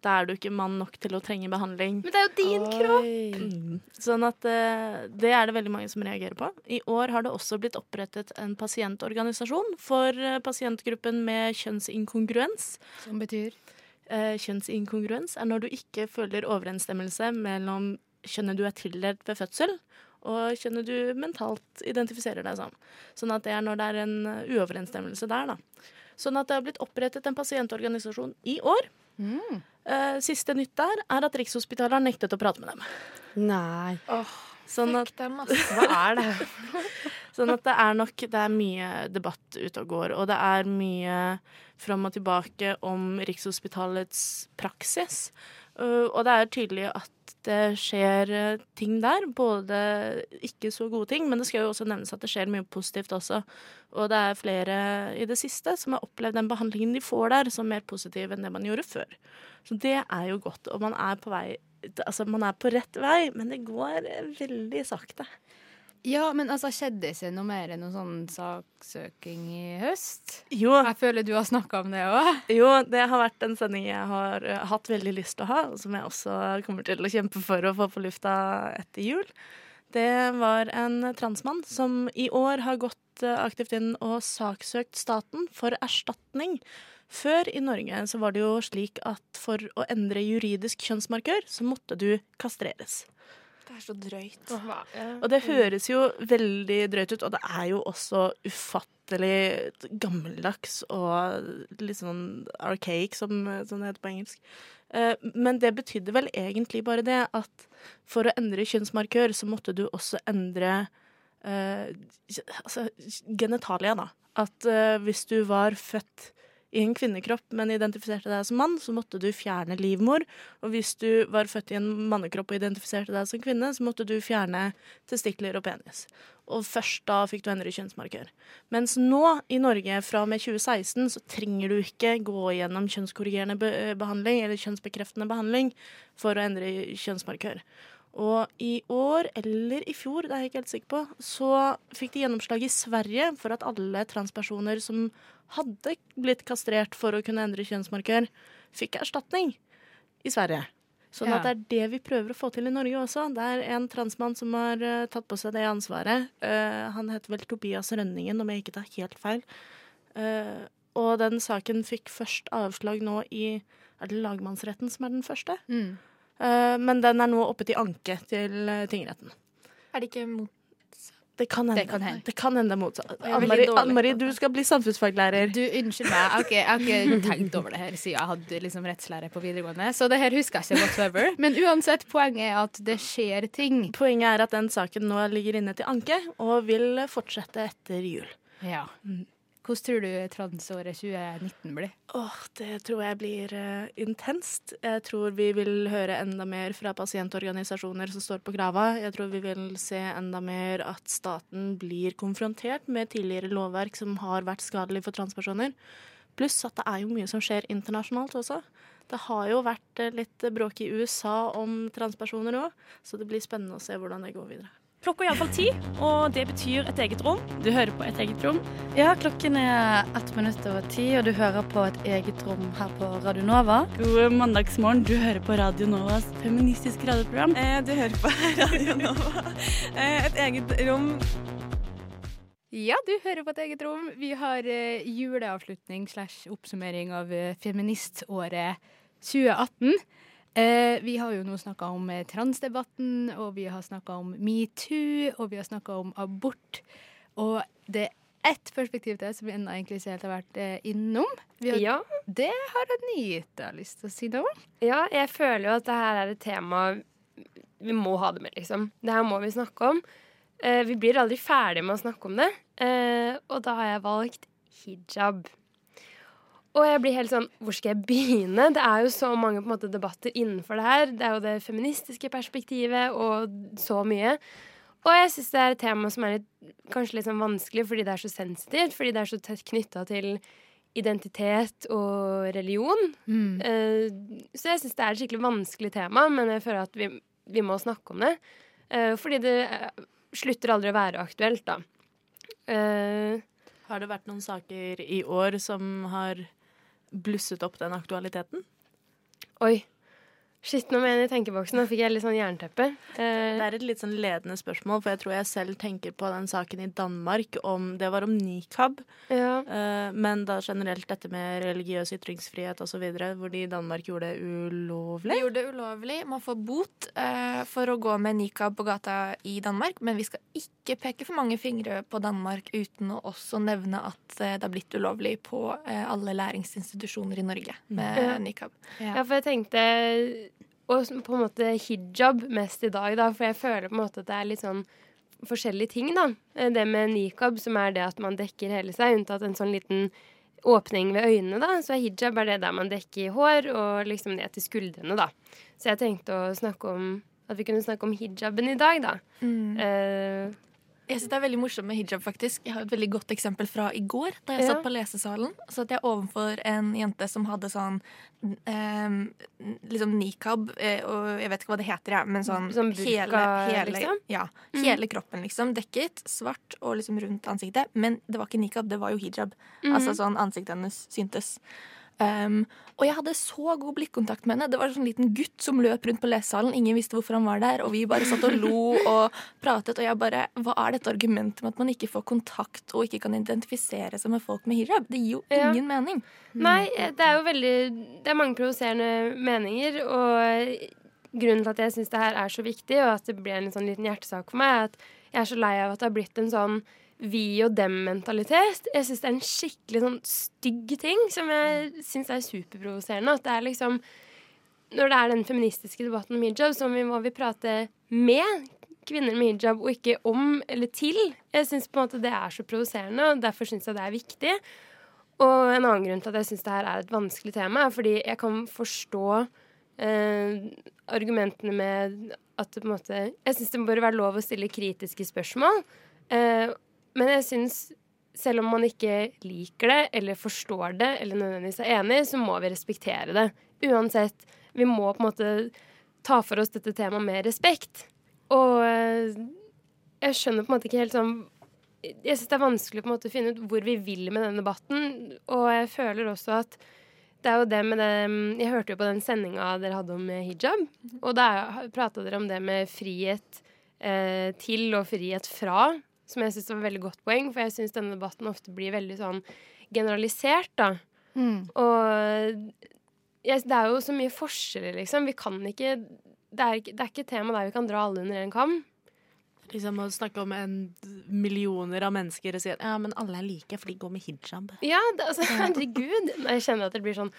da er du ikke mann nok til å trenge behandling.
Men det er jo din kropp!
Mm. Sånn at uh, det er det veldig mange som reagerer på. I år har det også blitt opprettet en pasientorganisasjon for uh, pasientgruppen med kjønnsinkongruens.
Som betyr?
Uh, kjønnsinkongruens er når du ikke føler overensstemmelse mellom kjønnet du er tildelt ved fødsel, og kjønnet du mentalt identifiserer deg som. Sånn at det er når det er en uh, uoverensstemmelse der, da. Sånn at det har blitt opprettet en pasientorganisasjon i år. Mm. siste nytt der er at Rikshospitalet har nektet å prate med dem.
Nei.
Sånn at,
Hva er det?
sånn at det er nok Det er mye debatt ute og går, og det er mye fram og tilbake om Rikshospitalets praksis. Uh, og det er tydelig at det skjer uh, ting der. Både ikke så gode ting, men det skal jo også nevnes at det skjer mye positivt også. Og det er flere i det siste som har opplevd den behandlingen de får der, som mer positiv enn det man gjorde før. Så det er jo godt. Og man er på vei Altså, man er på rett vei, men det går uh, veldig sakte.
Ja, men altså, skjedde det ikke noe mer enn noe sånn saksøking i høst?
Jo.
Jeg føler du har snakka om det òg.
Jo, det har vært en sending jeg har uh, hatt veldig lyst til å ha, og som jeg også kommer til å kjempe for å få på lufta etter jul. Det var en transmann som i år har gått uh, aktivt inn og saksøkt staten for erstatning. Før i Norge så var det jo slik at for å endre juridisk kjønnsmarkør, så måtte du kastreres.
Det er så drøyt.
Og det høres jo veldig drøyt ut, og det er jo også ufattelig gammeldags og litt sånn archaic, som, som det heter på engelsk. Eh, Men det betydde vel egentlig bare det at for å endre kjønnsmarkør, så måtte du også endre eh, altså, genitalia, da. At eh, hvis du var født i en kvinnekropp, men identifiserte deg som mann, så måtte du fjerne livmor. Og hvis du var født i en mannekropp og identifiserte deg som kvinne, så måtte du fjerne testikler og penis. Og først da fikk du endre kjønnsmarkør. Mens nå i Norge fra og med 2016 så trenger du ikke gå gjennom kjønnskorrigerende behandling eller kjønnsbekreftende behandling for å endre kjønnsmarkør. Og i år, eller i fjor, det er jeg ikke helt sikker på, så fikk de gjennomslag i Sverige for at alle transpersoner som hadde blitt kastrert for å kunne endre kjønnsmarkør, fikk erstatning i Sverige. Sånn at det er det vi prøver å få til i Norge også. Det er en transmann som har uh, tatt på seg det ansvaret. Uh, han heter vel Tobias Rønningen, om jeg ikke tar helt feil. Uh, og den saken fikk først avslag nå i Er det lagmannsretten som er den første?
Mm.
Eh, men den er nå oppe til anke til eh, tingretten.
Er det ikke mot
Det kan hende.
Det kan hende.
Det kan hende motsatt. Anne-Marie, Anne-Marie, du skal bli samfunnsfaglærer.
Du, unnskyld meg, jeg har ikke, jeg har ikke tenkt over det her siden jeg hadde liksom rettslære på videregående. Så det her husker jeg ikke whatsoever. Men uansett, poenget er at det skjer ting.
Poenget er at den saken nå ligger inne til anke, og vil fortsette etter jul.
Ja. Hvordan tror du transåret 2019 blir?
Åh, det tror jeg blir uh, intenst. Jeg tror vi vil høre enda mer fra pasientorganisasjoner som står på grava. Jeg tror vi vil se enda mer at staten blir konfrontert med tidligere lovverk som har vært skadelig for transpersoner. Pluss at det er jo mye som skjer internasjonalt også. Det har jo vært eh, litt bråk i USA om transpersoner òg, så det blir spennende å se hvordan det går videre.
Klokka er iallfall ti, og det betyr et eget rom. Du hører på Et eget rom.
Ja, klokken er ett minutt over ti, og du hører på et eget rom her på Radio Nova.
God mandagsmorgen. Du hører på Radio Novas feministiske radioprogram. Eh, du hører på Radio Nova. Eh, et eget rom.
Ja, du hører på et eget rom. Vi har eh, juleavslutning slash oppsummering av eh, feministåret 2018. Eh, vi har jo nå snakka om eh, transdebatten, og vi har snakka om metoo, og vi har snakka om abort. Og det er ett perspektiv til som vi ennå egentlig ikke helt har vært eh, innom. Vi har,
Ja.
Det har Anita lyst til å si noe om.
Ja, jeg føler jo at det her er et tema vi må ha det med, liksom. Det her må vi snakke om. Eh, vi blir aldri ferdig med å snakke om det, eh, og da har jeg valgt hijab. Og jeg blir helt sånn Hvor skal jeg begynne? Det er jo så mange måte, debatter innenfor det her. Det er jo det feministiske perspektivet og så mye. Og jeg syns det er et tema som er litt, kanskje litt sånn vanskelig fordi det er så sensitivt. Fordi det er så tett knytta til identitet og religion. Eh, så jeg syns det er et skikkelig vanskelig tema, men jeg føler at vi, vi må snakke om det. Uh, fordi det eh, slutter aldri å være aktuelt, da. Uh,
Har det vært noen saker i år som har blusset opp den aktualiteten?
Oi. Shit, nå må jeg inn i tenkeboksen. Nå fikk jeg litt sånn jernteppe. Eh,
Det er et litt sånn ledende spørsmål, for jeg tror jeg selv tenker på den saken i Danmark om Det var om nikab.
Ja.
Eh, Men da generelt dette med religiøs ytringsfrihet osv., hvor de i Danmark gjorde det ulovlig.
De gjorde det ulovlig. Man får bot eh, for å gå med nikab på gata i Danmark, men vi skal ikke peke for mange fingre på Danmark uten å også nevne at det har blitt ulovlig på alle læringsinstitusjoner i Norge med
Ja.
nikab.
Ja. for jeg tenkte Og på en måte hijab mest i dag, da. For jeg føler på en måte at det er litt sånn forskjellige ting, da. Eh, Det med nikab, som er det at man dekker hele seg, unntatt en sånn liten åpning ved øynene, da. Så hijab er det der man dekker hår og liksom ned til skuldrene, da. Så jeg tenkte å snakke om at vi kunne snakke om hijaben i dag, da. Eh,
Jeg synes det er veldig morsomt med hijab, faktisk. Jeg har et veldig godt eksempel fra i går, da jeg
Ja.
satt på lesesalen. Så at jeg overfor en jente som hadde sånn ehm, liksom nikab, eh, og jeg vet ikke hva det heter, jeg, men sånn
Som burka,
hele, hele,
liksom?
Ja.
Mhm.
Hele kroppen, liksom. Dekket, svart og liksom rundt ansiktet. Men det var ikke nikab, det var jo hijab.
Mm.
Altså sånn ansiktet hennes syntes. Um, og jeg hadde så god blikkontakt med henne. Det var en sånn liten gutt som løp rundt på lesesalen. Ingen visste hvorfor han var der, og vi bare satt og lo og pratet. Og jeg bare Hva er dette argumentet med at man ikke får kontakt og ikke kan identifisere seg med folk med hijab? Det gir jo
Ja.
ingen mening.
Nei, eh, det er jo veldig Det er mange provoserende meninger, og grunnen til at jeg syns det her er så viktig, og at det blir en sånn liten hjertesak for meg, er at jeg er så lei av at det har blitt en sånn vi og dem-mentalitet. Jeg syns det er en skikkelig sånn stygg ting som jeg syns er superprovoserende. At det er liksom Når det er den feministiske debatten om hijab, så må vi prate med kvinner med hijab, og ikke om eller til. Jeg syns på en måte det er så provoserende, og derfor syns jeg det er viktig. Og en annen grunn til at jeg syns det her er et vanskelig tema, er fordi jeg kan forstå eh, argumentene med at det på en måte Jeg syns det bør være lov å stille kritiske spørsmål. Eh, men jeg syns selv om man ikke liker det eller forstår det eller nødvendigvis er enig, så må vi respektere det. Uansett. Vi må på en måte ta for oss dette temaet med respekt. Og eh, jeg skjønner på en måte ikke helt sånn Jeg syns det er vanskelig på en måte å finne ut hvor vi vil med denne debatten. Og jeg føler også at det er jo det med det Jeg hørte jo på den sendinga dere hadde om hijab. Og da prata dere om det med frihet eh, til og frihet fra, som jeg syns var et veldig godt poeng. For jeg syns denne debatten ofte blir veldig sånn generalisert, da. Og yes, det er jo så mye forskjeller, liksom. Vi kan ikke det er, ikke- det er ikke et tema der vi kan dra alle under en kam.
Liksom å snakke om en millioner av mennesker og si at ja, men alle er like, for de går med hijab.
Ja, det, altså, herregud. Jeg kjenner at det blir sånn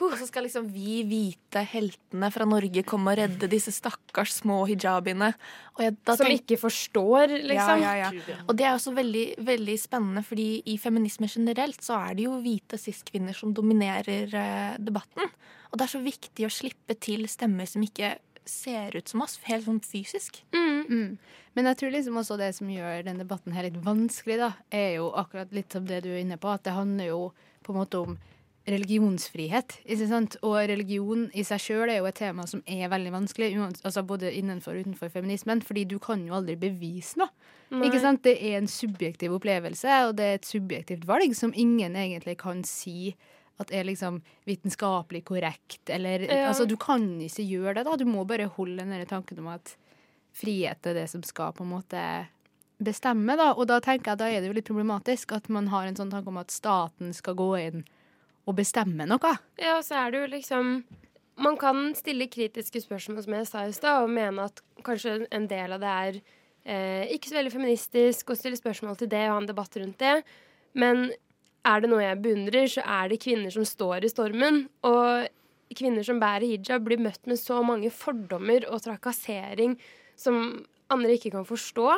Og så skal liksom vi hvite heltene fra Norge komme og redde disse stakkars små hijabiene. Og jeg, da
Som
tenk-
ikke forstår, liksom.
Ja, ja, ja. Og det er også veldig, veldig spennende, fordi i feminisme generelt så er det jo hvite cis-kvinner som dominerer eh, debatten. Og det er så viktig å slippe til stemmer som ikke ser ut som oss, helt sånn fysisk.
Mm. Men jeg tror liksom også det som gjør denne debatten her litt vanskelig, da, er jo akkurat litt som det du er inne på, at det handler jo på en måte om religionsfrihet. Og religion i seg sjøl er jo et tema som er veldig vanskelig, altså både innenfor og utenfor feminismen, fordi du kan jo aldri bevise noe. Det er en subjektiv opplevelse, og det er et subjektivt valg som ingen egentlig kan si at er liksom vitenskapelig korrekt, eller
Ja.
Altså, du kan ikke gjøre det, da. Du må bare holde den tanken om at frihet er det som skal på en måte bestemme, da. Og da tenker jeg da er det jo litt problematisk at man har en sånn tanke om at staten skal gå inn og bestemme noe.
Ja, og så er det jo liksom Man kan stille kritiske spørsmål, som jeg sa i stad, og mene at kanskje en del av det er eh, ikke så veldig feministisk, og stille spørsmål til det og ha en debatt rundt det. Men er det noe jeg beundrer, så er det kvinner som står i stormen. Og kvinner som bærer hijab, blir møtt med så mange fordommer og trakassering som andre ikke kan forstå.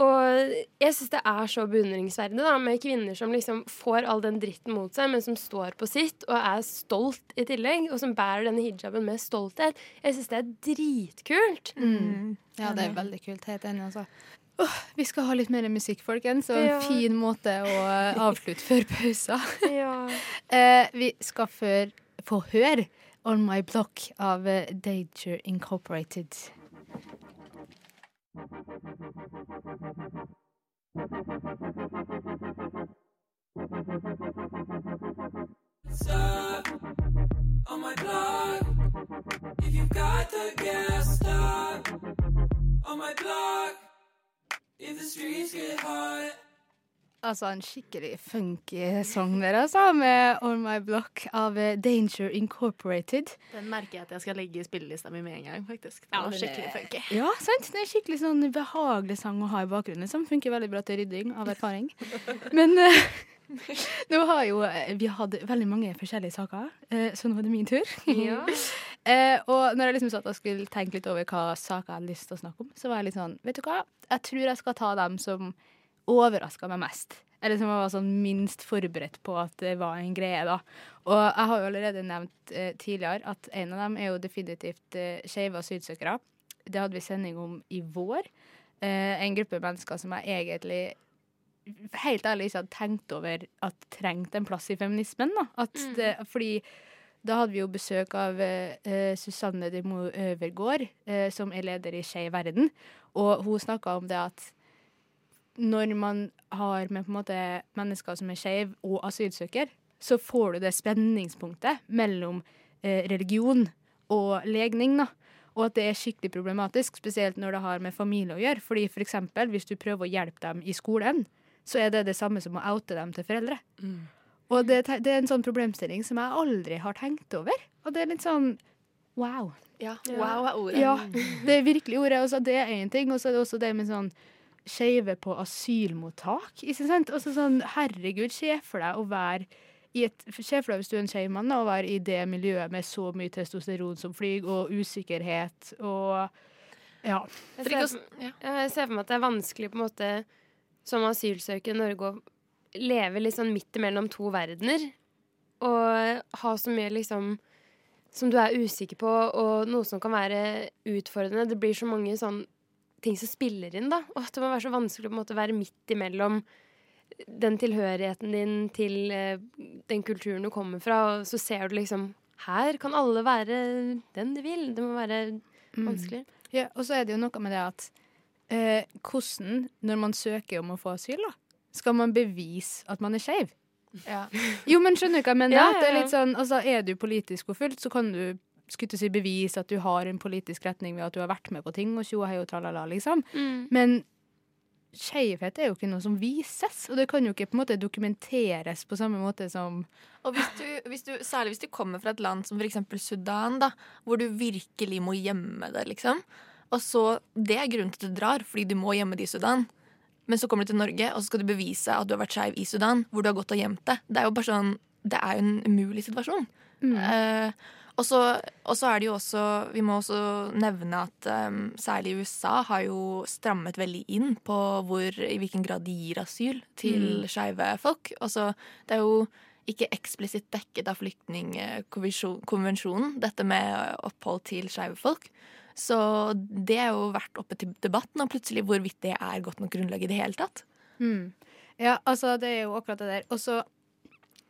Og jeg syns det er så beundringsverdig da, med kvinner som liksom får all den dritten mot seg, men som står på sitt og er stolt i tillegg, og som bærer denne hijaben med stolthet. Jeg syns det er dritkult.
Mm. Ja, det er veldig kult. Helt enig, altså. Oh, vi skal ha litt mer musikk, folkens. Og en
Ja.
fin måte å eh, avslutte før pausa.
Ja.
Eh, vi skal før få høre On My Block av eh, Danger Incorporated.
On my block. If you got the gas, stop on my block. If the streets get hot.
Altså en skikkelig funky sang der, altså, med On My Block av eh, Danger Incorporated.
Den merker jeg at jeg skal legge i spillelista mi med en gang, faktisk. Den
Ja,
var
den
skikkelig funky.
Ja, sant? Det er en skikkelig sånn behagelig sang å ha i bakgrunnen, som funker veldig bra til rydding av erfaring. Men uh, nå har jo eh, vi hatt veldig mange forskjellige saker, så nå er det min tur.
Ja.
Uh, og når jeg liksom satt og skulle tenke litt over hva saker jeg hadde lyst til å snakke om, så var jeg litt sånn, vet du hva, jeg tror jeg skal ta dem som overraska meg mest. Eller som jeg var sånn minst forberedt på at det var en greie, da. Og jeg har jo allerede nevnt eh, tidligere at en av dem er jo definitivt eh, skeive asylsøkere. Det hadde vi sending om i vår. Eh, en gruppe mennesker som jeg egentlig helt ærlig ikke hadde tenkt over at trengte en plass i feminismen. Da.
Mm.
det, fordi da hadde vi jo besøk av eh, eh, Susanne de Mo Øvergård, eh, som er leder i Skeiv verden. Og hun snakka om det at når man har med på en måte mennesker som er skeive og asylsøker, så får du det spenningspunktet mellom eh, religion og legning. da. Og at det er skikkelig problematisk, spesielt når det har med familie å gjøre. Fordi for eksempel, hvis du prøver å hjelpe dem i skolen, så er det det samme som å oute dem til foreldre. Og det, det er en sånn problemstilling som jeg aldri har tenkt over. Og det er litt sånn wow.
Ja, wow er ordet.
Ja, det er virkelig ordet. Altså, det er én ting, og så er det også det med sånn skeive på asylmottak. Ikke sant? Altså sånn, herregud, se for deg å være i et, Se for deg hvis du er en skeiv mann, å være i det miljøet med så mye testosteron som flyr, og usikkerhet og Ja.
Jeg ser, for, jeg ser for meg at det er vanskelig på en måte som asylsøker i Norge å leve litt sånn midt imellom to verdener. Og ha så mye liksom som du er usikker på, og noe som kan være utfordrende. Det blir så mange sånn ting som spiller inn, da. Og at det må være så vanskelig å på en måte være midt imellom den tilhørigheten din til eh, den kulturen du kommer fra, og så ser du liksom Her kan alle være den de vil. Det må være vanskelig.
Ja, og så er det jo noe med det at eh, hvordan, når man søker om å få asyl, da, skal man bevise at man er skeiv?
Ja.
Jo, men skjønner du hva jeg mener?
Ja,
er
ja, ja.
litt sånn, altså, er du politisk forfulgt, så kan du skulle si bevis at du har en politisk retning ved at du har vært med på ting, og tjo hei og tralala, liksom.
Mm.
Men skeivhet er jo ikke noe som vises, og det kan jo ikke på en måte dokumenteres på samme måte som
Og hvis du, hvis du, særlig hvis du kommer fra et land som f.eks. Sudan, da, hvor du virkelig må gjemme det, liksom. Og så, Det er grunnen til at du drar, fordi du må gjemme det i Sudan. Men så kommer du til Norge, og så skal du bevise at du har vært skeiv i Sudan, hvor du har gått og gjemt det. Det er jo bare sånn, det er jo en umulig situasjon. Mm. så og så er det jo også Vi må også nevne at um, særlig USA har jo strammet veldig inn på hvor, i hvilken grad de gir asyl til
Mm.
skeive folk. Også, det er jo ikke eksplisitt dekket av flyktningkonvensjonen, dette med opphold til skeive folk. Så det er jo vært oppe til debatt nå plutselig hvorvidt det er godt nok grunnlag i det hele tatt.
Mm. Ja, altså, det er jo akkurat det der. Og så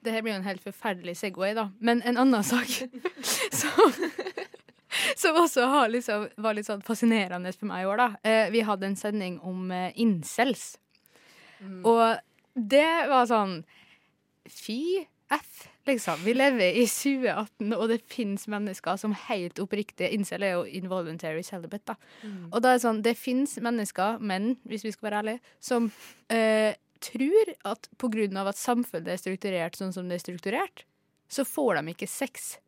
Det her blir jo en helt forferdelig Segway, da. Men en annen sak som, som også har liksom, var litt sånn fascinerende for meg i år, da. Eh, vi hadde en sending om eh, incels. Og det var sånn Fy F, liksom. Vi lever i 2018, og det fins mennesker som helt oppriktig Incel er jo involuntary celibate, da. Og da er det sånn, det fins mennesker, menn, hvis vi skal være ærlige, som eh, tror at av at samfunnet er strukturert sånn som det er strukturert, så får de ikke sex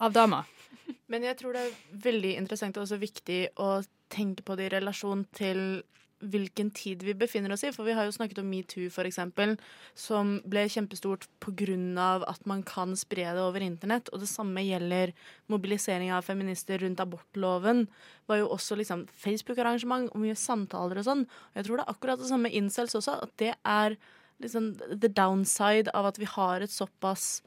av damer.
Men jeg tror det er veldig interessant og også viktig å tenke på det i relasjon til hvilken tid vi befinner oss i. For vi har jo snakket om metoo, eksempel, som ble kjempestort av at man kan spre det over internett. Og det samme gjelder mobilisering av feminister rundt abortloven. var jo også liksom Facebook-arrangement og mye samtaler og sånn. Og jeg tror det er akkurat det samme med incels også, at det er liksom the downside av at vi har et såpass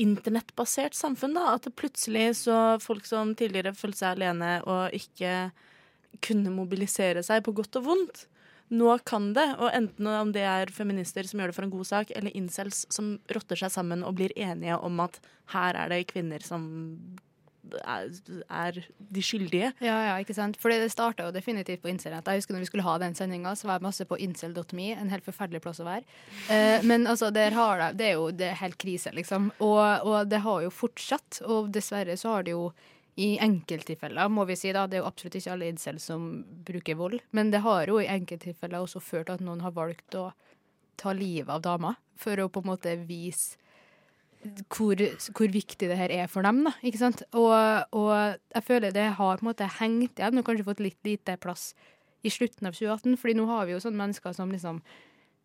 internettbasert samfunn, da. At det plutselig så folk som tidligere følte seg alene og ikke kunne mobilisere seg på godt og vondt, nå kan det. Og enten om det er feminister som gjør det for en god sak, eller incels som rotter seg sammen og blir enige om at her er det kvinner som er, er de skyldige.
Ja, ja, ikke sant? For det starta jo definitivt på internett. Jeg husker når vi skulle ha den sendinga, så var jeg masse på incel.me. En helt forferdelig plass å være. Eh, men altså, der har det, det er jo det er helt krise, liksom. Og, og det har jo fortsatt. Og dessverre så har det jo I enkelttilfeller, må vi si, da. Det er jo absolutt ikke alle incels som bruker vold. Men det har jo i enkelttilfeller også ført til at noen har valgt å ta livet av damer. For å på en måte vise hvor, hvor viktig det her er for dem, da. Ikke sant? Og, og jeg føler det har på en måte hengt igjen og kanskje fått litt lite plass i slutten av 2018. fordi nå har vi jo sånne mennesker som liksom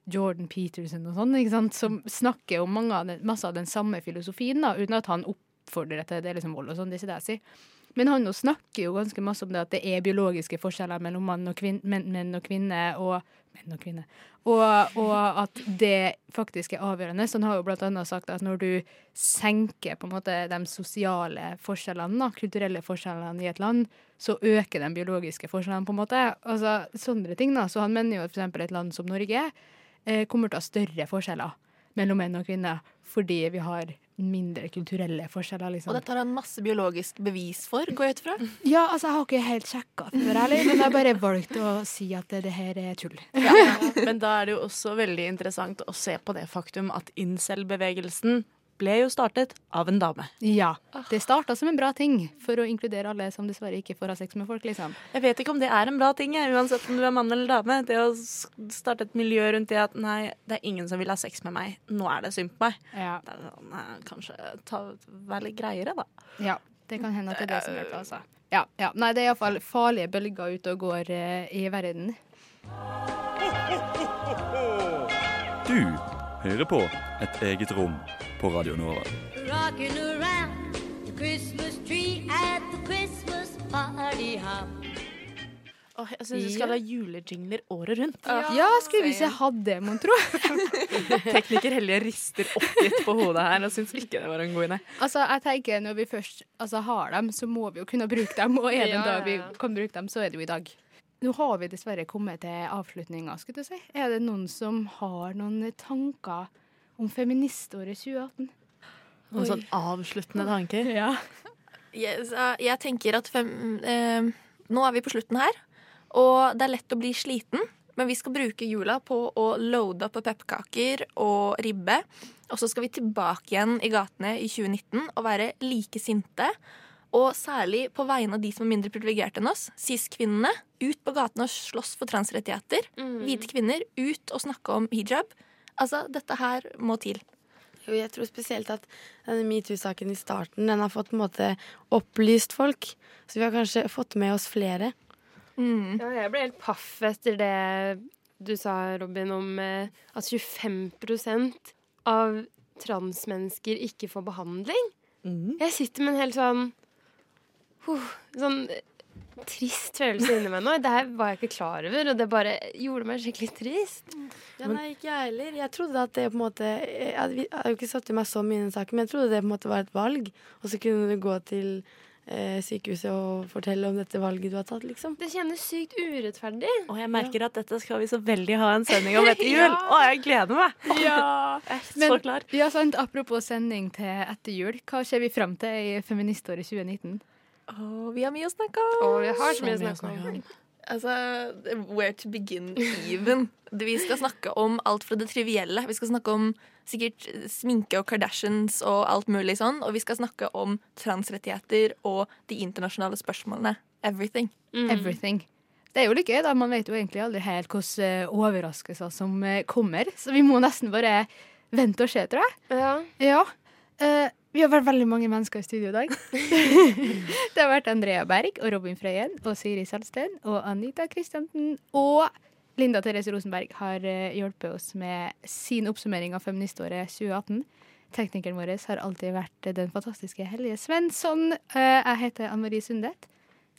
Jordan Peterson og sånn, ikke sant, som snakker om mange av den, masse av den samme filosofien, da, uten at han oppfordrer til det er liksom vold og sånn, det er ikke det jeg sier. Men han snakker jo ganske masse om det at det er biologiske forskjeller mellom menn, og kvinner, og menn og kvinner. Og, og at det faktisk er avgjørende. Så han har jo blant annet sagt at når du senker på en måte de sosiale forskjellene, da, kulturelle forskjellene i et land, så øker de biologiske forskjellene, på en måte. Altså sånne ting, da. Så han mener jo at f.eks. et land som Norge eh, kommer til å ha større forskjeller mellom menn og kvinner fordi vi har mindre kulturelle forskjeller. Liksom.
Og dette har han masse biologisk bevis for, går jeg ut fra?
Ja, altså jeg har ikke helt sjekka før, ærlig, men jeg har bare valgt å si at det, det her er tull.
Ja, men da er det jo også veldig interessant å se på det faktum at incel-bevegelsen ble jo startet av en dame.
Ja. Det starta som en bra ting for å inkludere alle som dessverre ikke får ha sex med folk, liksom.
Jeg vet ikke om det er en bra ting, jeg, uansett om du er mann eller dame. Det å starte et miljø rundt det at nei, det er ingen som vil ha sex med meg. Nå er det synd på meg.
Ja.
Det er sånn, eh, kanskje ta, være litt greiere, da.
Ja, det kan hende at det er det som hjelper, altså. Ja, ja. Nei, det er iallfall farlige bølger ute og går eh, i verden.
Du hører på Et eget rom på Radio Nova.
Rocking around the Christmas tree at the Christmas party hop.
Åh, jeg syns vi skal ha julejingler året rundt.
Ja, skulle hvis jeg hadde det, mon tro?
Tekniker Hellige rister oppgitt på hodet her og syns ikke det var en god idé.
Altså, jeg tenker Når vi først altså, har dem, så må vi jo kunne bruke dem. Og er det
Ja,
dag vi
ja, ja.
kan bruke dem, så er det jo i dag. Nå har vi dessverre kommet til avslutninga, skulle du si. Er det noen som har noen tanker om feministåret 2018?
Noen sånn avsluttende tanker?
Ja.
Jeg, jeg tenker at fem, eh, nå er vi på slutten her, og det er lett å bli sliten. Men vi skal bruke jula på å loade opp på pepperkaker og ribbe. Og så skal vi tilbake igjen i gatene i 2019 og være like sinte. Og særlig på vegne av de som er mindre privilegerte enn oss, cis-kvinnene, ut på gatene og slåss for transrettigheter. Hvite kvinner, ut og snakke om hijab. Altså, dette her må til.
Jo, jeg tror spesielt at denne metoo-saken i starten Den har fått på en måte opplyst folk. Så vi har kanskje fått med oss flere.
Ja, jeg ble helt paff etter det du sa, Robin, om eh, at 25% av transmennesker ikke får behandling. Jeg sitter med en helt sånn uh, Sånn trist følelse inni meg nå. Det her var jeg ikke klar over, og det bare gjorde meg skikkelig trist.
Ja, nei, ikke jeg heller. Jeg trodde at det på en måte Jeg hadde har jo ikke satt i meg så mye i den saken, men jeg trodde det på en måte var et valg. Og så kunne du gå til eh, sykehuset og fortelle om dette valget du har tatt, liksom.
Det kjennes sykt urettferdig.
Og jeg merker at dette skal vi så veldig ha en sending om etter jul. Å, jeg gleder meg!
Ja.
Jeg er
Men,
klar.
Ja, sant. Apropos sending til etter jul. Hva ser vi fram til i feministåret 2019?
Å, vi har mye å snakke om.
Å, vi har så mye å snakke om.
Altså, where to begin even. Vi skal snakke om alt fra det trivielle. Vi skal snakke om sikkert sminke og Kardashians og alt mulig sånn. Og vi skal snakke om transrettigheter og de internasjonale spørsmålene. Everything.
Everything. Det er jo litt gøy, da. Man vet jo egentlig aldri helt hvilke eh, overraskelser som eh, kommer. Så vi må nesten bare vente og se, tror jeg.
Ja.
Eh, vi har vært veldig mange mennesker i studio i dag. det har vært Andrea Berg og Robin Frøyen og Siri Salsten og Anita Kristiansen og Linda Therese Rosenberg har eh, hjulpet oss med sin oppsummering av feministåret 2018. Teknikeren vår har alltid vært den fantastiske Hellige Svensson. Eh, jeg heter Ann Marie Sundet.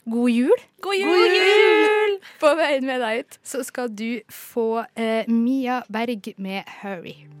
God jul!
God jul!
På veien med deg ut så skal du få eh, Mia Berg med 'Hurry'.